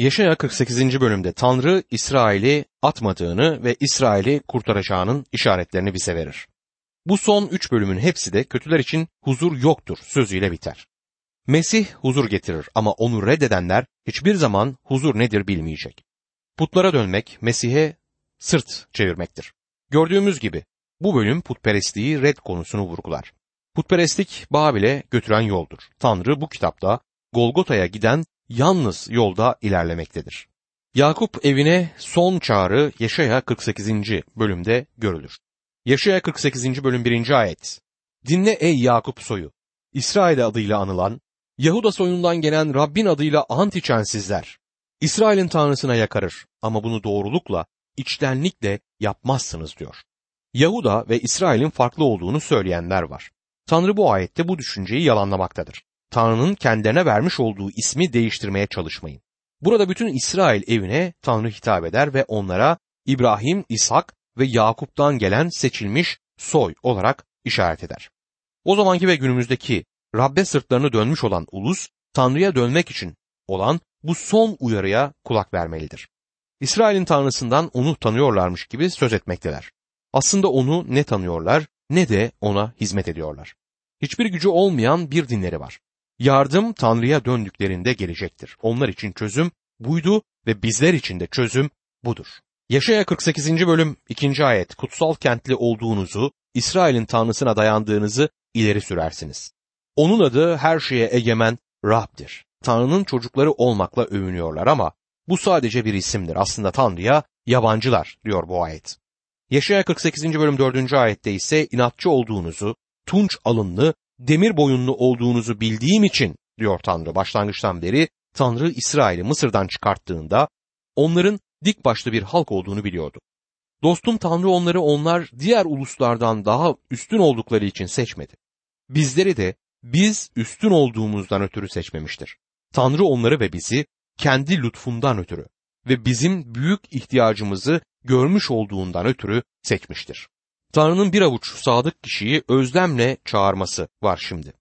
Yaşaya 48. bölümde Tanrı İsrail'i atmadığını ve İsrail'i kurtaracağının işaretlerini bize verir. Bu son üç bölümün hepsi de kötüler için huzur yoktur sözüyle biter. Mesih huzur getirir ama onu reddedenler hiçbir zaman huzur nedir bilmeyecek. Putlara dönmek Mesih'e sırt çevirmektir. Gördüğümüz gibi bu bölüm putperestliği red konusunu vurgular. Putperestlik Babil'e götüren yoldur. Tanrı bu kitapta Golgota'ya giden yalnız yolda ilerlemektedir. Yakup evine son çağrı Yaşaya 48. bölümde görülür. Yaşaya 48. bölüm 1. ayet. Dinle ey Yakup soyu. İsrail adıyla anılan, Yahuda soyundan gelen Rabbin adıyla ant içen sizler. İsrail'in tanrısına yakarır ama bunu doğrulukla, içtenlikle yapmazsınız diyor. Yahuda ve İsrail'in farklı olduğunu söyleyenler var. Tanrı bu ayette bu düşünceyi yalanlamaktadır. Tanrı'nın kendilerine vermiş olduğu ismi değiştirmeye çalışmayın. Burada bütün İsrail evine Tanrı hitap eder ve onlara İbrahim, İshak ve Yakup'tan gelen seçilmiş soy olarak işaret eder. O zamanki ve günümüzdeki Rabbe sırtlarını dönmüş olan ulus, Tanrı'ya dönmek için olan bu son uyarıya kulak vermelidir. İsrail'in tanrısından onu tanıyorlarmış gibi söz etmekteler. Aslında onu ne tanıyorlar ne de ona hizmet ediyorlar. Hiçbir gücü olmayan bir dinleri var. Yardım Tanrı'ya döndüklerinde gelecektir. Onlar için çözüm buydu ve bizler için de çözüm budur. Yaşaya 48. bölüm 2. ayet kutsal kentli olduğunuzu, İsrail'in tanrısına dayandığınızı ileri sürersiniz. Onun adı her şeye egemen Rab'dir. Tanrı'nın çocukları olmakla övünüyorlar ama bu sadece bir isimdir. Aslında Tanrı'ya yabancılar diyor bu ayet. Yaşaya 48. bölüm 4. ayette ise inatçı olduğunuzu, tunç alınlı, demir boyunlu olduğunuzu bildiğim için diyor Tanrı başlangıçtan beri Tanrı İsrail'i Mısır'dan çıkarttığında onların dik başlı bir halk olduğunu biliyordu. Dostum Tanrı onları onlar diğer uluslardan daha üstün oldukları için seçmedi. Bizleri de biz üstün olduğumuzdan ötürü seçmemiştir. Tanrı onları ve bizi kendi lütfundan ötürü ve bizim büyük ihtiyacımızı görmüş olduğundan ötürü seçmiştir. Tanrı'nın bir avuç sadık kişiyi özlemle çağırması var şimdi.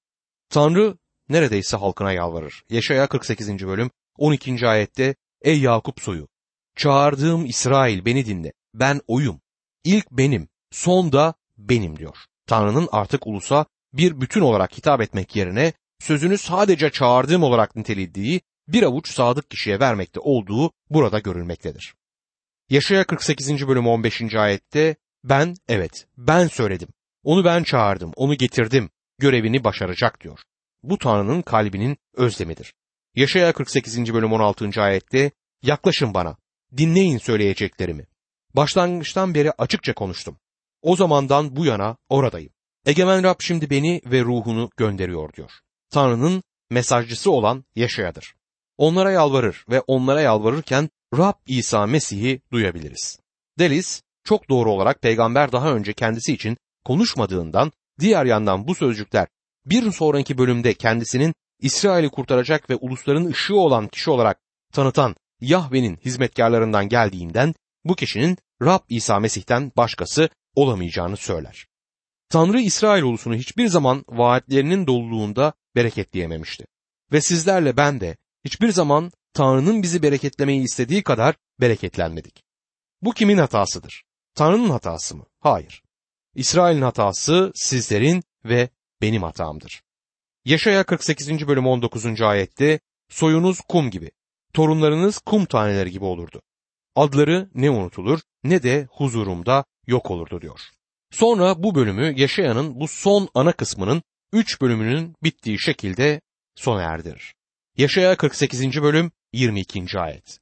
Tanrı neredeyse halkına yalvarır. Yaşaya 48. bölüm 12. ayette Ey Yakup soyu çağırdığım İsrail beni dinle ben oyum İlk benim son da benim diyor. Tanrı'nın artık ulusa bir bütün olarak hitap etmek yerine sözünü sadece çağırdığım olarak nitelediği bir avuç sadık kişiye vermekte olduğu burada görülmektedir. Yaşaya 48. bölüm 15. ayette ben evet ben söyledim. Onu ben çağırdım, onu getirdim. Görevini başaracak diyor. Bu Tanrı'nın kalbinin özlemidir. Yaşaya 48. bölüm 16. ayette yaklaşın bana, dinleyin söyleyeceklerimi. Başlangıçtan beri açıkça konuştum. O zamandan bu yana oradayım. Egemen Rab şimdi beni ve ruhunu gönderiyor diyor. Tanrı'nın mesajcısı olan Yaşaya'dır. Onlara yalvarır ve onlara yalvarırken Rab İsa Mesih'i duyabiliriz. Delis çok doğru olarak peygamber daha önce kendisi için konuşmadığından diğer yandan bu sözcükler bir sonraki bölümde kendisinin İsrail'i kurtaracak ve ulusların ışığı olan kişi olarak tanıtan Yahve'nin hizmetkarlarından geldiğinden bu kişinin Rab İsa Mesih'ten başkası olamayacağını söyler. Tanrı İsrail ulusunu hiçbir zaman vaatlerinin doluluğunda bereketleyememişti. Ve sizlerle ben de hiçbir zaman Tanrı'nın bizi bereketlemeyi istediği kadar bereketlenmedik. Bu kimin hatasıdır? Tanrı'nın hatası mı? Hayır. İsrail'in hatası sizlerin ve benim hatamdır. Yaşaya 48. bölüm 19. ayette soyunuz kum gibi, torunlarınız kum taneleri gibi olurdu. Adları ne unutulur ne de huzurumda yok olurdu diyor. Sonra bu bölümü Yaşayan'ın bu son ana kısmının 3 bölümünün bittiği şekilde sona erdirir. Yaşaya 48. bölüm 22. ayet.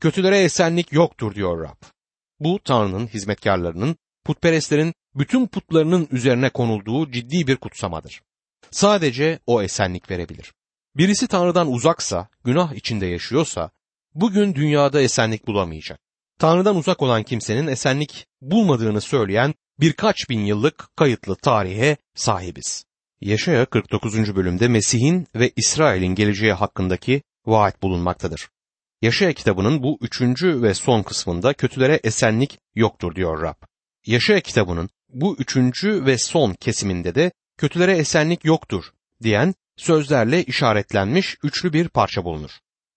Kötülere esenlik yoktur diyor Rab. Bu Tanrı'nın hizmetkarlarının, putperestlerin bütün putlarının üzerine konulduğu ciddi bir kutsamadır. Sadece o esenlik verebilir. Birisi Tanrı'dan uzaksa, günah içinde yaşıyorsa, bugün dünyada esenlik bulamayacak. Tanrı'dan uzak olan kimsenin esenlik bulmadığını söyleyen birkaç bin yıllık kayıtlı tarihe sahibiz. Yaşaya 49. bölümde Mesih'in ve İsrail'in geleceği hakkındaki vaat bulunmaktadır. Yaşaya kitabının bu üçüncü ve son kısmında kötülere esenlik yoktur diyor Rab. Yaşaya kitabının bu üçüncü ve son kesiminde de kötülere esenlik yoktur diyen sözlerle işaretlenmiş üçlü bir parça bulunur.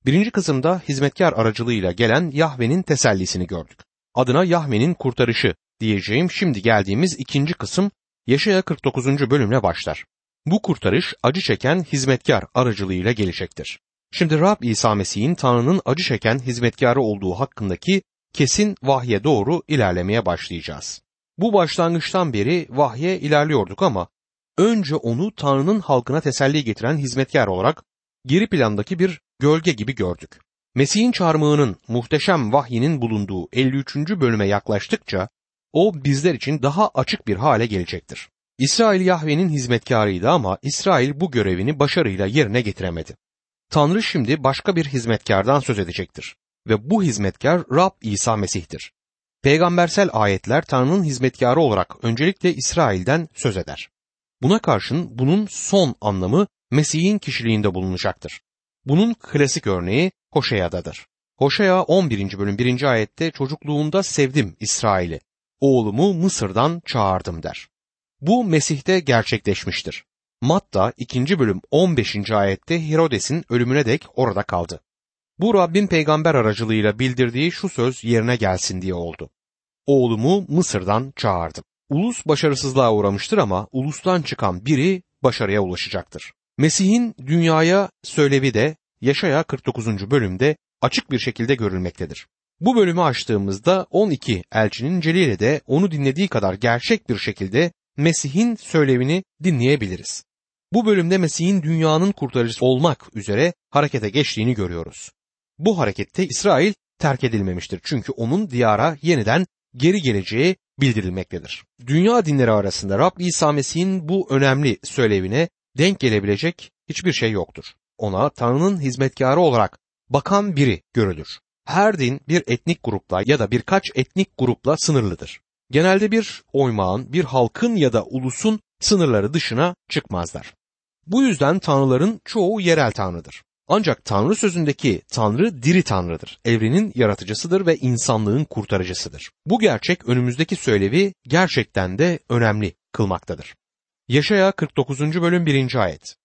Birinci kısımda hizmetkar aracılığıyla gelen Yahve'nin tesellisini gördük. Adına Yahve'nin kurtarışı diyeceğim şimdi geldiğimiz ikinci kısım Yaşaya 49. bölümle başlar. Bu kurtarış acı çeken hizmetkar aracılığıyla gelecektir. Şimdi Rab İsa Mesih'in Tanrı'nın acı çeken hizmetkarı olduğu hakkındaki kesin vahye doğru ilerlemeye başlayacağız. Bu başlangıçtan beri vahye ilerliyorduk ama önce onu Tanrı'nın halkına teselli getiren hizmetkar olarak geri plandaki bir gölge gibi gördük. Mesih'in çarmıhının muhteşem vahyinin bulunduğu 53. bölüme yaklaştıkça o bizler için daha açık bir hale gelecektir. İsrail Yahve'nin hizmetkarıydı ama İsrail bu görevini başarıyla yerine getiremedi. Tanrı şimdi başka bir hizmetkardan söz edecektir ve bu hizmetkar Rab İsa Mesih'tir. Peygambersel ayetler Tanrı'nın hizmetkarı olarak öncelikle İsrail'den söz eder. Buna karşın bunun son anlamı Mesih'in kişiliğinde bulunacaktır. Bunun klasik örneği Hoşeya'dadır. Hoşeya 11. bölüm 1. ayette çocukluğunda sevdim İsrail'i, oğlumu Mısır'dan çağırdım der. Bu Mesih'te gerçekleşmiştir. Matta 2. bölüm 15. ayette Herodes'in ölümüne dek orada kaldı. Bu Rabbin peygamber aracılığıyla bildirdiği şu söz yerine gelsin diye oldu. Oğlumu Mısır'dan çağırdım. Ulus başarısızlığa uğramıştır ama ulustan çıkan biri başarıya ulaşacaktır. Mesih'in dünyaya söylevi de Yaşaya 49. bölümde açık bir şekilde görülmektedir. Bu bölümü açtığımızda 12 elçinin Celil'e de onu dinlediği kadar gerçek bir şekilde Mesih'in söylevini dinleyebiliriz. Bu bölümde Mesih'in dünyanın kurtarıcısı olmak üzere harekete geçtiğini görüyoruz. Bu harekette İsrail terk edilmemiştir çünkü onun diyara yeniden geri geleceği bildirilmektedir. Dünya dinleri arasında Rab İsa Mesih'in bu önemli söylevine denk gelebilecek hiçbir şey yoktur. Ona Tanrı'nın hizmetkarı olarak bakan biri görülür. Her din bir etnik grupla ya da birkaç etnik grupla sınırlıdır. Genelde bir oymağın, bir halkın ya da ulusun sınırları dışına çıkmazlar. Bu yüzden tanrıların çoğu yerel tanrıdır. Ancak Tanrı sözündeki Tanrı diri Tanrıdır. Evrenin yaratıcısıdır ve insanlığın kurtarıcısıdır. Bu gerçek önümüzdeki söylevi gerçekten de önemli kılmaktadır. Yaşaya 49. bölüm 1. ayet.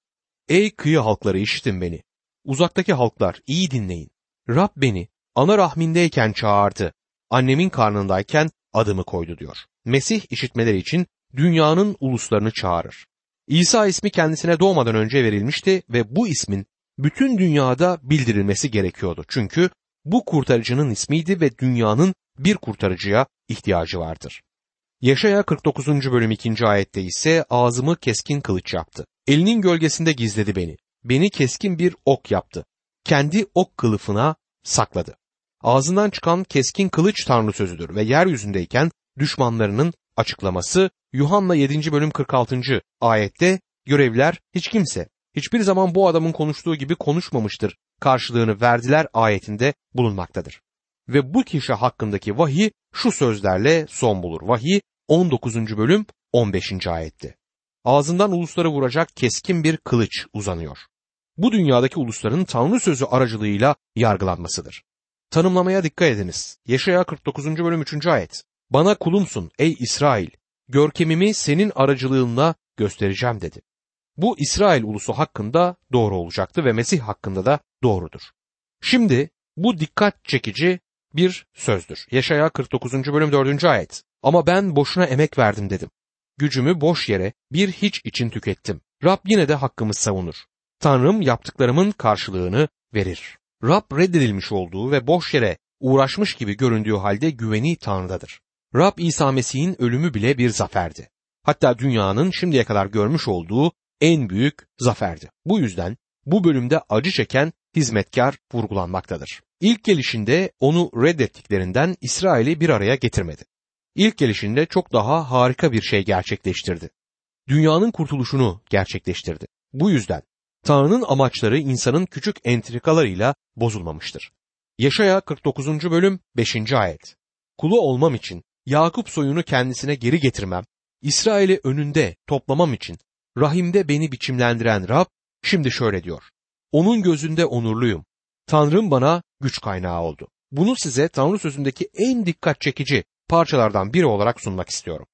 Ey kıyı halkları işitin beni. Uzaktaki halklar iyi dinleyin. Rab beni ana rahmindeyken çağırdı. Annemin karnındayken adımı koydu diyor. Mesih işitmeleri için dünyanın uluslarını çağırır. İsa ismi kendisine doğmadan önce verilmişti ve bu ismin bütün dünyada bildirilmesi gerekiyordu. Çünkü bu kurtarıcının ismiydi ve dünyanın bir kurtarıcıya ihtiyacı vardır. Yaşaya 49. bölüm 2. ayette ise ağzımı keskin kılıç yaptı. Elinin gölgesinde gizledi beni. Beni keskin bir ok yaptı. Kendi ok kılıfına sakladı. Ağzından çıkan keskin kılıç tanrı sözüdür ve yeryüzündeyken düşmanlarının açıklaması Yuhanna 7. bölüm 46. ayette görevler hiç kimse hiçbir zaman bu adamın konuştuğu gibi konuşmamıştır karşılığını verdiler ayetinde bulunmaktadır. Ve bu kişi hakkındaki vahiy şu sözlerle son bulur. Vahiy 19. bölüm 15. ayette. Ağzından ulusları vuracak keskin bir kılıç uzanıyor. Bu dünyadaki ulusların Tanrı sözü aracılığıyla yargılanmasıdır. Tanımlamaya dikkat ediniz. Yaşaya 49. bölüm 3. ayet. Bana kulumsun ey İsrail, görkemimi senin aracılığınla göstereceğim dedi. Bu İsrail ulusu hakkında doğru olacaktı ve Mesih hakkında da doğrudur. Şimdi bu dikkat çekici bir sözdür. Yaşaya 49. bölüm 4. ayet. Ama ben boşuna emek verdim dedim. Gücümü boş yere bir hiç için tükettim. Rab yine de hakkımı savunur. Tanrım yaptıklarımın karşılığını verir. Rab reddedilmiş olduğu ve boş yere uğraşmış gibi göründüğü halde güveni Tanrı'dadır. Rab İsa Mesih'in ölümü bile bir zaferdi. Hatta dünyanın şimdiye kadar görmüş olduğu en büyük zaferdi. Bu yüzden bu bölümde acı çeken hizmetkar vurgulanmaktadır. İlk gelişinde onu reddettiklerinden İsrail'i bir araya getirmedi. İlk gelişinde çok daha harika bir şey gerçekleştirdi. Dünyanın kurtuluşunu gerçekleştirdi. Bu yüzden Tanrı'nın amaçları insanın küçük entrikalarıyla bozulmamıştır. Yaşaya 49. bölüm 5. ayet. Kulu olmam için Yakup soyunu kendisine geri getirmem, İsrail'i önünde toplamam için rahimde beni biçimlendiren Rab şimdi şöyle diyor. Onun gözünde onurluyum. Tanrım bana güç kaynağı oldu. Bunu size Tanrı sözündeki en dikkat çekici parçalardan biri olarak sunmak istiyorum.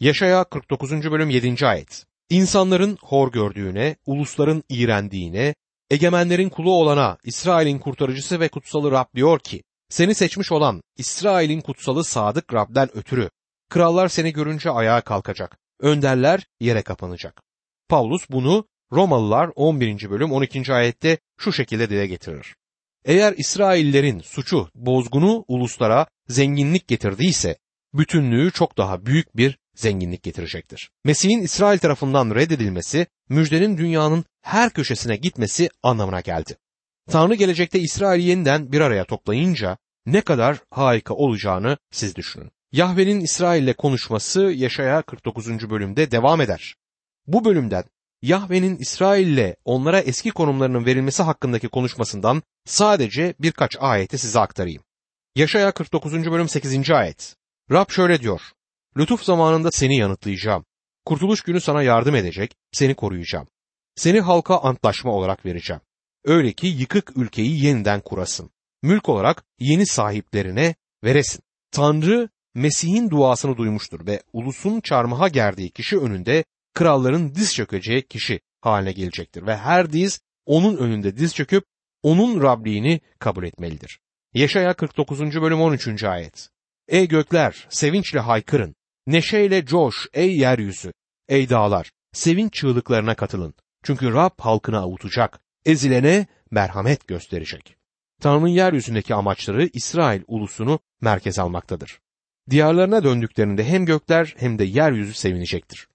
Yaşaya 49. bölüm 7. ayet. İnsanların hor gördüğüne, ulusların iğrendiğine, Egemenlerin kulu olana, İsrail'in kurtarıcısı ve kutsalı Rab diyor ki, seni seçmiş olan İsrail'in kutsalı sadık Rab'den ötürü, krallar seni görünce ayağa kalkacak, önderler yere kapanacak. Paulus bunu Romalılar 11. bölüm 12. ayette şu şekilde dile getirir. Eğer İsraillerin suçu bozgunu uluslara zenginlik getirdiyse bütünlüğü çok daha büyük bir zenginlik getirecektir. Mesih'in İsrail tarafından reddedilmesi, müjdenin dünyanın her köşesine gitmesi anlamına geldi. Tanrı gelecekte İsrail'i yeniden bir araya toplayınca ne kadar harika olacağını siz düşünün. Yahve'nin İsrail ile konuşması Yaşaya 49. bölümde devam eder. Bu bölümden Yahve'nin İsrail ile onlara eski konumlarının verilmesi hakkındaki konuşmasından sadece birkaç ayeti size aktarayım. Yaşaya 49. bölüm 8. ayet. Rab şöyle diyor. Lütuf zamanında seni yanıtlayacağım. Kurtuluş günü sana yardım edecek, seni koruyacağım. Seni halka antlaşma olarak vereceğim. Öyle ki yıkık ülkeyi yeniden kurasın. Mülk olarak yeni sahiplerine veresin. Tanrı Mesih'in duasını duymuştur ve ulusun çarmıha gerdiği kişi önünde kralların diz çökeceği kişi haline gelecektir ve her diz onun önünde diz çöküp onun Rabliğini kabul etmelidir. Yaşaya 49. bölüm 13. ayet. Ey gökler sevinçle haykırın, neşeyle coş ey yeryüzü, ey dağlar sevinç çığlıklarına katılın. Çünkü Rab halkını avutacak, ezilene merhamet gösterecek. Tanrı'nın yeryüzündeki amaçları İsrail ulusunu merkez almaktadır. Diyarlarına döndüklerinde hem gökler hem de yeryüzü sevinecektir.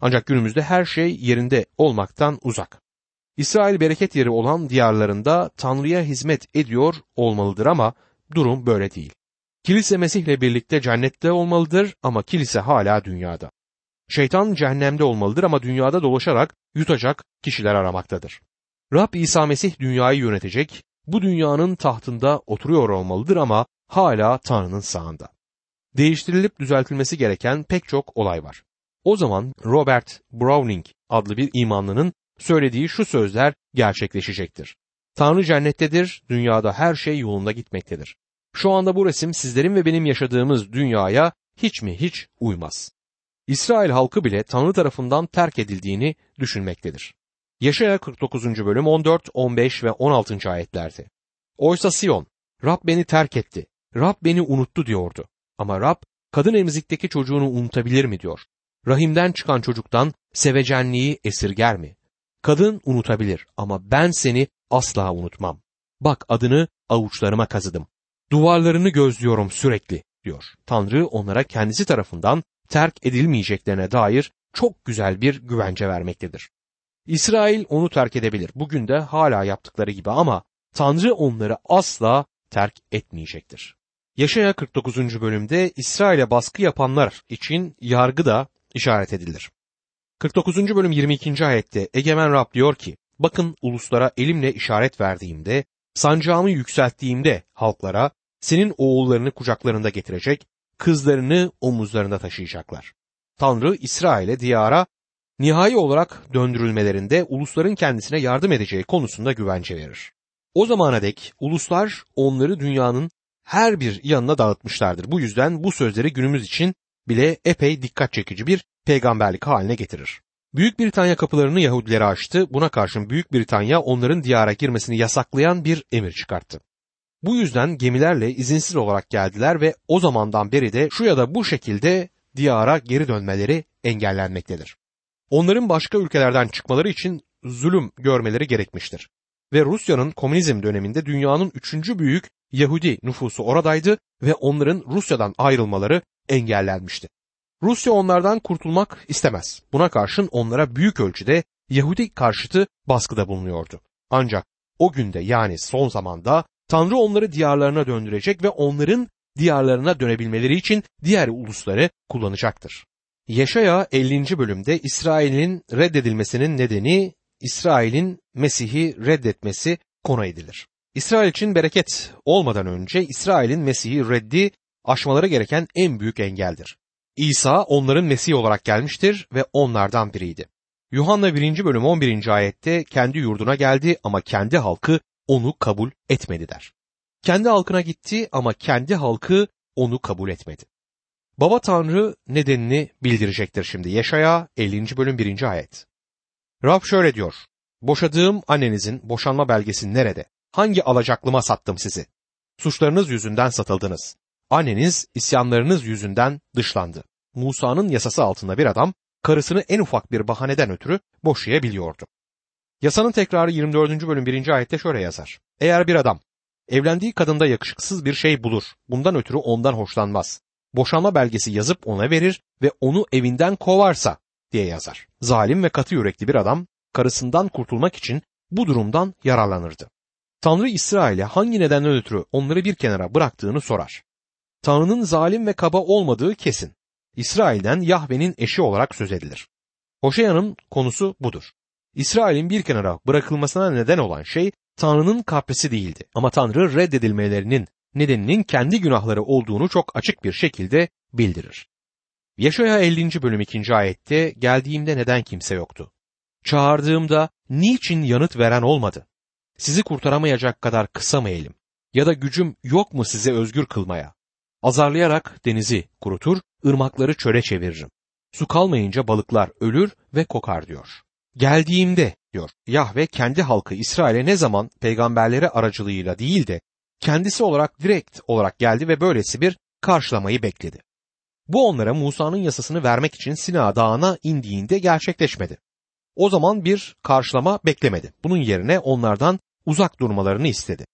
Ancak günümüzde her şey yerinde olmaktan uzak. İsrail bereket yeri olan diyarlarında Tanrı'ya hizmet ediyor olmalıdır ama durum böyle değil. Kilise Mesih'le birlikte cennette olmalıdır ama kilise hala dünyada. Şeytan cehennemde olmalıdır ama dünyada dolaşarak yutacak kişiler aramaktadır. Rab İsa Mesih dünyayı yönetecek, bu dünyanın tahtında oturuyor olmalıdır ama hala Tanrı'nın sağında. Değiştirilip düzeltilmesi gereken pek çok olay var. O zaman Robert Browning adlı bir imanlının söylediği şu sözler gerçekleşecektir. Tanrı cennettedir, dünyada her şey yolunda gitmektedir. Şu anda bu resim sizlerin ve benim yaşadığımız dünyaya hiç mi hiç uymaz. İsrail halkı bile Tanrı tarafından terk edildiğini düşünmektedir. Yaşaya 49. bölüm 14, 15 ve 16. ayetlerdi. Oysa Sion, Rab beni terk etti, Rab beni unuttu diyordu. Ama Rab, kadın emzikteki çocuğunu unutabilir mi diyor. Rahimden çıkan çocuktan sevecenliği esirger mi? Kadın unutabilir ama ben seni asla unutmam. Bak adını avuçlarıma kazıdım. Duvarlarını gözlüyorum sürekli diyor. Tanrı onlara kendisi tarafından terk edilmeyeceklerine dair çok güzel bir güvence vermektedir. İsrail onu terk edebilir. Bugün de hala yaptıkları gibi ama Tanrı onları asla terk etmeyecektir. Yaşaya 49. bölümde İsrail'e baskı yapanlar için yargı da işaret edilir. 49. bölüm 22. ayette Egemen Rab diyor ki, bakın uluslara elimle işaret verdiğimde, sancağımı yükselttiğimde halklara, senin oğullarını kucaklarında getirecek, kızlarını omuzlarında taşıyacaklar. Tanrı İsrail'e diyara nihai olarak döndürülmelerinde ulusların kendisine yardım edeceği konusunda güvence verir. O zamana dek uluslar onları dünyanın her bir yanına dağıtmışlardır. Bu yüzden bu sözleri günümüz için bile epey dikkat çekici bir peygamberlik haline getirir. Büyük Britanya kapılarını Yahudilere açtı. Buna karşın Büyük Britanya onların diyara girmesini yasaklayan bir emir çıkarttı. Bu yüzden gemilerle izinsiz olarak geldiler ve o zamandan beri de şu ya da bu şekilde diyara geri dönmeleri engellenmektedir. Onların başka ülkelerden çıkmaları için zulüm görmeleri gerekmiştir. Ve Rusya'nın komünizm döneminde dünyanın üçüncü büyük Yahudi nüfusu oradaydı ve onların Rusya'dan ayrılmaları engellenmişti. Rusya onlardan kurtulmak istemez. Buna karşın onlara büyük ölçüde Yahudi karşıtı baskıda bulunuyordu. Ancak o günde yani son zamanda Tanrı onları diyarlarına döndürecek ve onların diyarlarına dönebilmeleri için diğer ulusları kullanacaktır. Yaşaya 50. bölümde İsrail'in reddedilmesinin nedeni İsrail'in Mesih'i reddetmesi konu edilir. İsrail için bereket olmadan önce İsrail'in Mesih'i reddi aşmaları gereken en büyük engeldir. İsa onların Mesih olarak gelmiştir ve onlardan biriydi. Yuhanna 1. bölüm 11. ayette kendi yurduna geldi ama kendi halkı onu kabul etmedi der. Kendi halkına gitti ama kendi halkı onu kabul etmedi. Baba Tanrı nedenini bildirecektir şimdi. Yaşaya 50. bölüm 1. ayet. Rab şöyle diyor. Boşadığım annenizin boşanma belgesi nerede? Hangi alacaklıma sattım sizi? Suçlarınız yüzünden satıldınız. Anneniz isyanlarınız yüzünden dışlandı. Musa'nın yasası altında bir adam karısını en ufak bir bahaneden ötürü boşayabiliyordu. Yasanın tekrarı 24. bölüm 1. ayette şöyle yazar. Eğer bir adam evlendiği kadında yakışıksız bir şey bulur, bundan ötürü ondan hoşlanmaz. Boşanma belgesi yazıp ona verir ve onu evinden kovarsa diye yazar. Zalim ve katı yürekli bir adam karısından kurtulmak için bu durumdan yararlanırdı. Tanrı İsrail'e hangi nedenden ötürü onları bir kenara bıraktığını sorar. Tanrı'nın zalim ve kaba olmadığı kesin. İsrail'den Yahve'nin eşi olarak söz edilir. Hoşeya'nın konusu budur. İsrail'in bir kenara bırakılmasına neden olan şey Tanrı'nın kaprisi değildi. Ama Tanrı reddedilmelerinin nedeninin kendi günahları olduğunu çok açık bir şekilde bildirir. Yaşaya 50. bölüm 2. ayette geldiğimde neden kimse yoktu? Çağırdığımda niçin yanıt veren olmadı? Sizi kurtaramayacak kadar kısa mı elim? Ya da gücüm yok mu size özgür kılmaya? Azarlayarak denizi kurutur, ırmakları çöle çeviririm. Su kalmayınca balıklar ölür ve kokar diyor. Geldiğimde diyor Yahve kendi halkı İsrail'e ne zaman peygamberleri aracılığıyla değil de kendisi olarak direkt olarak geldi ve böylesi bir karşılamayı bekledi. Bu onlara Musa'nın yasasını vermek için Sina Dağı'na indiğinde gerçekleşmedi. O zaman bir karşılama beklemedi. Bunun yerine onlardan uzak durmalarını istedi.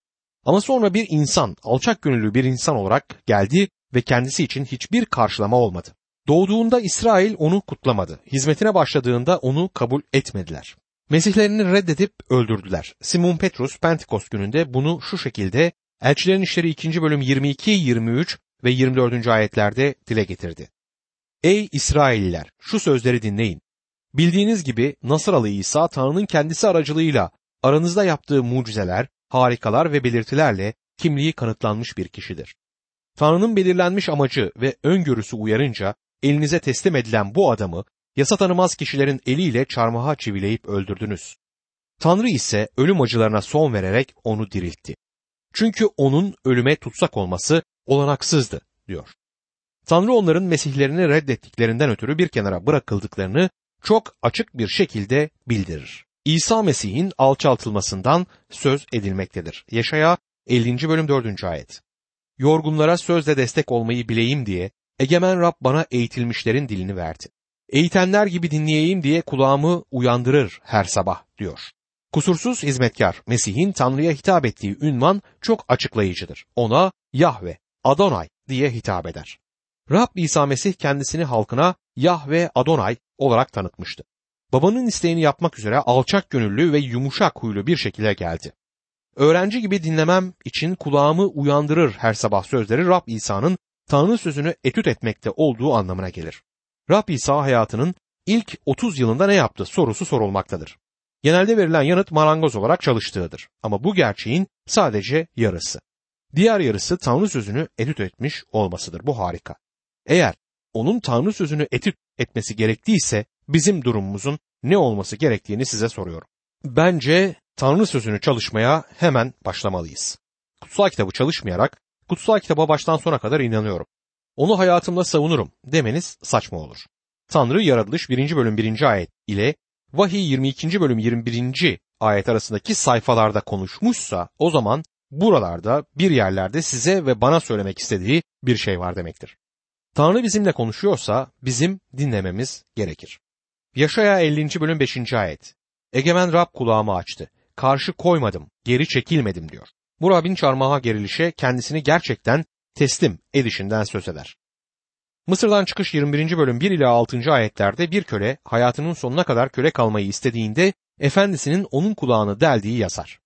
Ama sonra bir insan, alçak gönüllü bir insan olarak geldi ve kendisi için hiçbir karşılama olmadı. Doğduğunda İsrail onu kutlamadı. Hizmetine başladığında onu kabul etmediler. Mesihlerini reddedip öldürdüler. Simon Petrus Pentekost gününde bunu şu şekilde Elçilerin İşleri 2. bölüm 22, 23 ve 24. ayetlerde dile getirdi. Ey İsrailliler şu sözleri dinleyin. Bildiğiniz gibi Nasıralı İsa Tanrı'nın kendisi aracılığıyla aranızda yaptığı mucizeler, harikalar ve belirtilerle kimliği kanıtlanmış bir kişidir. Tanrı'nın belirlenmiş amacı ve öngörüsü uyarınca elinize teslim edilen bu adamı yasa tanımaz kişilerin eliyle çarmıha çivileyip öldürdünüz. Tanrı ise ölüm acılarına son vererek onu diriltti. Çünkü onun ölüme tutsak olması olanaksızdı diyor. Tanrı onların mesihlerini reddettiklerinden ötürü bir kenara bırakıldıklarını çok açık bir şekilde bildirir. İsa Mesih'in alçaltılmasından söz edilmektedir. Yaşaya 50. bölüm 4. ayet. Yorgunlara sözle destek olmayı bileyim diye egemen Rab bana eğitilmişlerin dilini verdi. Eğitenler gibi dinleyeyim diye kulağımı uyandırır her sabah diyor. Kusursuz hizmetkar Mesih'in Tanrı'ya hitap ettiği ünvan çok açıklayıcıdır. Ona Yahve, Adonay diye hitap eder. Rab İsa Mesih kendisini halkına Yahve Adonay olarak tanıtmıştı. Babanın isteğini yapmak üzere alçak gönüllü ve yumuşak huylu bir şekilde geldi. Öğrenci gibi dinlemem için kulağımı uyandırır her sabah sözleri Rab İsa'nın Tanrı sözünü etüt etmekte olduğu anlamına gelir. Rab İsa hayatının ilk 30 yılında ne yaptı sorusu sorulmaktadır. Genelde verilen yanıt marangoz olarak çalıştığıdır. Ama bu gerçeğin sadece yarısı. Diğer yarısı Tanrı sözünü etüt etmiş olmasıdır. Bu harika. Eğer onun Tanrı sözünü etüt etmesi gerektiyse bizim durumumuzun ne olması gerektiğini size soruyorum. Bence Tanrı sözünü çalışmaya hemen başlamalıyız. Kutsal kitabı çalışmayarak kutsal kitaba baştan sona kadar inanıyorum. Onu hayatımda savunurum demeniz saçma olur. Tanrı yaratılış 1. bölüm 1. ayet ile vahiy 22. bölüm 21. ayet arasındaki sayfalarda konuşmuşsa o zaman buralarda bir yerlerde size ve bana söylemek istediği bir şey var demektir. Tanrı bizimle konuşuyorsa bizim dinlememiz gerekir. Yaşaya 50. bölüm 5. ayet. Egemen Rab kulağımı açtı. Karşı koymadım, geri çekilmedim diyor. Bu Rab'in çarmıha gerilişe kendisini gerçekten teslim edişinden söz eder. Mısır'dan çıkış 21. bölüm 1 ila 6. ayetlerde bir köle hayatının sonuna kadar köle kalmayı istediğinde efendisinin onun kulağını deldiği yazar.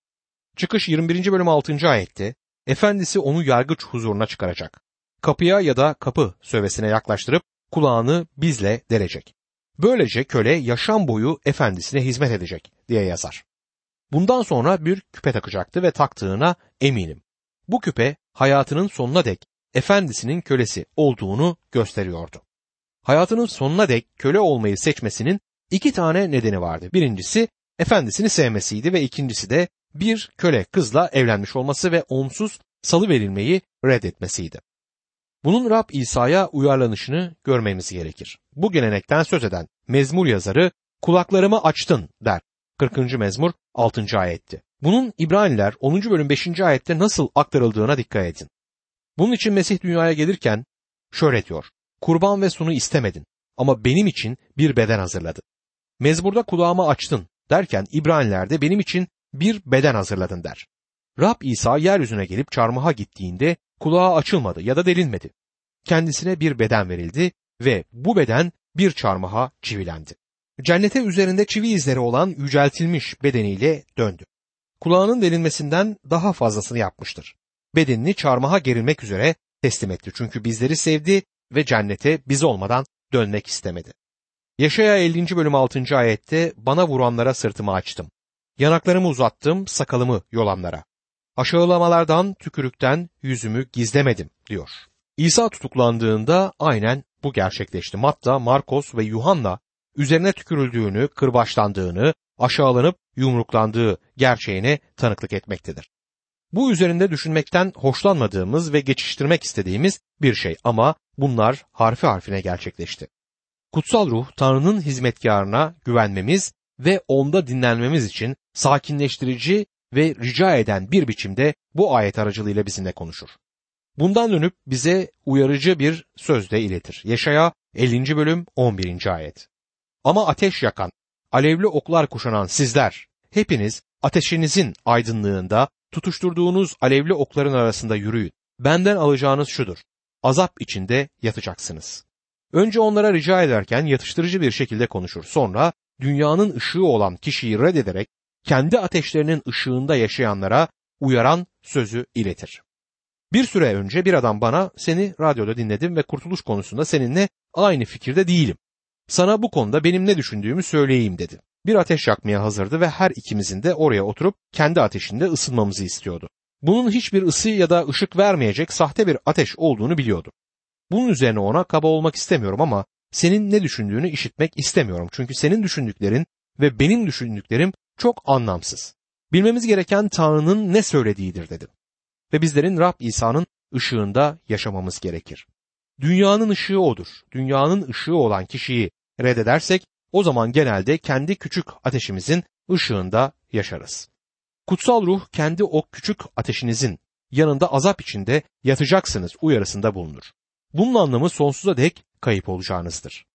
Çıkış 21. bölüm 6. ayette efendisi onu yargıç huzuruna çıkaracak. Kapıya ya da kapı sövesine yaklaştırıp kulağını bizle delecek. Böylece köle yaşam boyu efendisine hizmet edecek diye yazar. Bundan sonra bir küpe takacaktı ve taktığına eminim. Bu küpe hayatının sonuna dek efendisinin kölesi olduğunu gösteriyordu. Hayatının sonuna dek köle olmayı seçmesinin iki tane nedeni vardı. Birincisi efendisini sevmesiydi ve ikincisi de bir köle kızla evlenmiş olması ve onsuz salı verilmeyi reddetmesiydi. Bunun Rab İsa'ya uyarlanışını görmemiz gerekir. Bu gelenekten söz eden mezmur yazarı kulaklarımı açtın der. 40. mezmur 6. ayetti. Bunun İbraniler 10. bölüm 5. ayette nasıl aktarıldığına dikkat edin. Bunun için Mesih dünyaya gelirken şöyle diyor. Kurban ve sunu istemedin ama benim için bir beden hazırladın. Mezburda kulağımı açtın derken İbraniler'de benim için bir beden hazırladın der. Rab İsa yeryüzüne gelip çarmıha gittiğinde kulağı açılmadı ya da delinmedi. Kendisine bir beden verildi ve bu beden bir çarmıha çivilendi. Cennete üzerinde çivi izleri olan yüceltilmiş bedeniyle döndü. Kulağının delinmesinden daha fazlasını yapmıştır. Bedenini çarmıha gerilmek üzere teslim etti. Çünkü bizleri sevdi ve cennete biz olmadan dönmek istemedi. Yaşaya 50. bölüm 6. ayette bana vuranlara sırtımı açtım. Yanaklarımı uzattım sakalımı yolanlara. Aşağılamalardan, tükürükten yüzümü gizlemedim diyor. İsa tutuklandığında aynen bu gerçekleşti. Matta, Markos ve Yuhanna üzerine tükürüldüğünü, kırbaçlandığını, aşağılanıp yumruklandığı gerçeğine tanıklık etmektedir. Bu üzerinde düşünmekten hoşlanmadığımız ve geçiştirmek istediğimiz bir şey ama bunlar harfi harfine gerçekleşti. Kutsal ruh Tanrı'nın hizmetkarına güvenmemiz ve onda dinlenmemiz için sakinleştirici ve rica eden bir biçimde bu ayet aracılığıyla bizimle konuşur. Bundan dönüp bize uyarıcı bir söz de iletir. Yaşaya 50. bölüm 11. ayet. Ama ateş yakan, alevli oklar kuşanan sizler, hepiniz ateşinizin aydınlığında tutuşturduğunuz alevli okların arasında yürüyün. Benden alacağınız şudur. Azap içinde yatacaksınız. Önce onlara rica ederken yatıştırıcı bir şekilde konuşur. Sonra dünyanın ışığı olan kişiyi reddederek kendi ateşlerinin ışığında yaşayanlara uyaran sözü iletir. Bir süre önce bir adam bana seni radyoda dinledim ve kurtuluş konusunda seninle aynı fikirde değilim. Sana bu konuda benim ne düşündüğümü söyleyeyim dedi. Bir ateş yakmaya hazırdı ve her ikimizin de oraya oturup kendi ateşinde ısınmamızı istiyordu. Bunun hiçbir ısı ya da ışık vermeyecek sahte bir ateş olduğunu biliyordu. Bunun üzerine ona kaba olmak istemiyorum ama senin ne düşündüğünü işitmek istemiyorum. Çünkü senin düşündüklerin ve benim düşündüklerim çok anlamsız. Bilmemiz gereken Tanrı'nın ne söylediğidir dedim. Ve bizlerin Rab İsa'nın ışığında yaşamamız gerekir. Dünyanın ışığı odur. Dünyanın ışığı olan kişiyi reddedersek o zaman genelde kendi küçük ateşimizin ışığında yaşarız. Kutsal ruh kendi o küçük ateşinizin yanında azap içinde yatacaksınız uyarısında bulunur. Bunun anlamı sonsuza dek kayıp olacağınızdır.